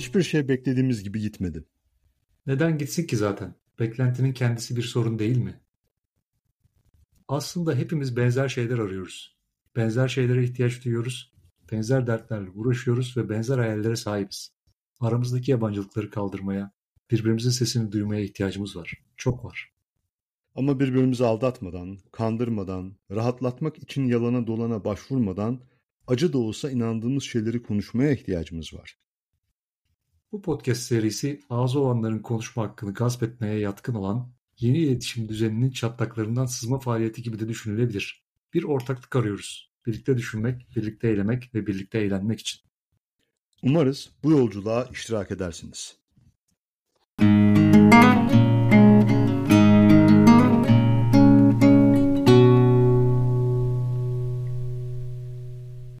şey beklediğimiz gibi gitmedi. Neden gitsin ki zaten? Beklentinin kendisi bir sorun değil mi? Aslında hepimiz benzer şeyler arıyoruz. Benzer şeylere ihtiyaç duyuyoruz. Benzer dertlerle uğraşıyoruz ve benzer hayallere sahibiz. Aramızdaki yabancılıkları kaldırmaya, birbirimizin sesini duymaya ihtiyacımız var. Çok var. Ama birbirimizi aldatmadan, kandırmadan, rahatlatmak için yalana dolana başvurmadan acı da olsa inandığımız şeyleri konuşmaya ihtiyacımız var. Bu podcast serisi ağzı olanların konuşma hakkını gasp etmeye yatkın olan yeni iletişim düzeninin çatlaklarından sızma faaliyeti gibi de düşünülebilir. Bir ortaklık arıyoruz. Birlikte düşünmek, birlikte eylemek ve birlikte eğlenmek için. Umarız bu yolculuğa iştirak edersiniz.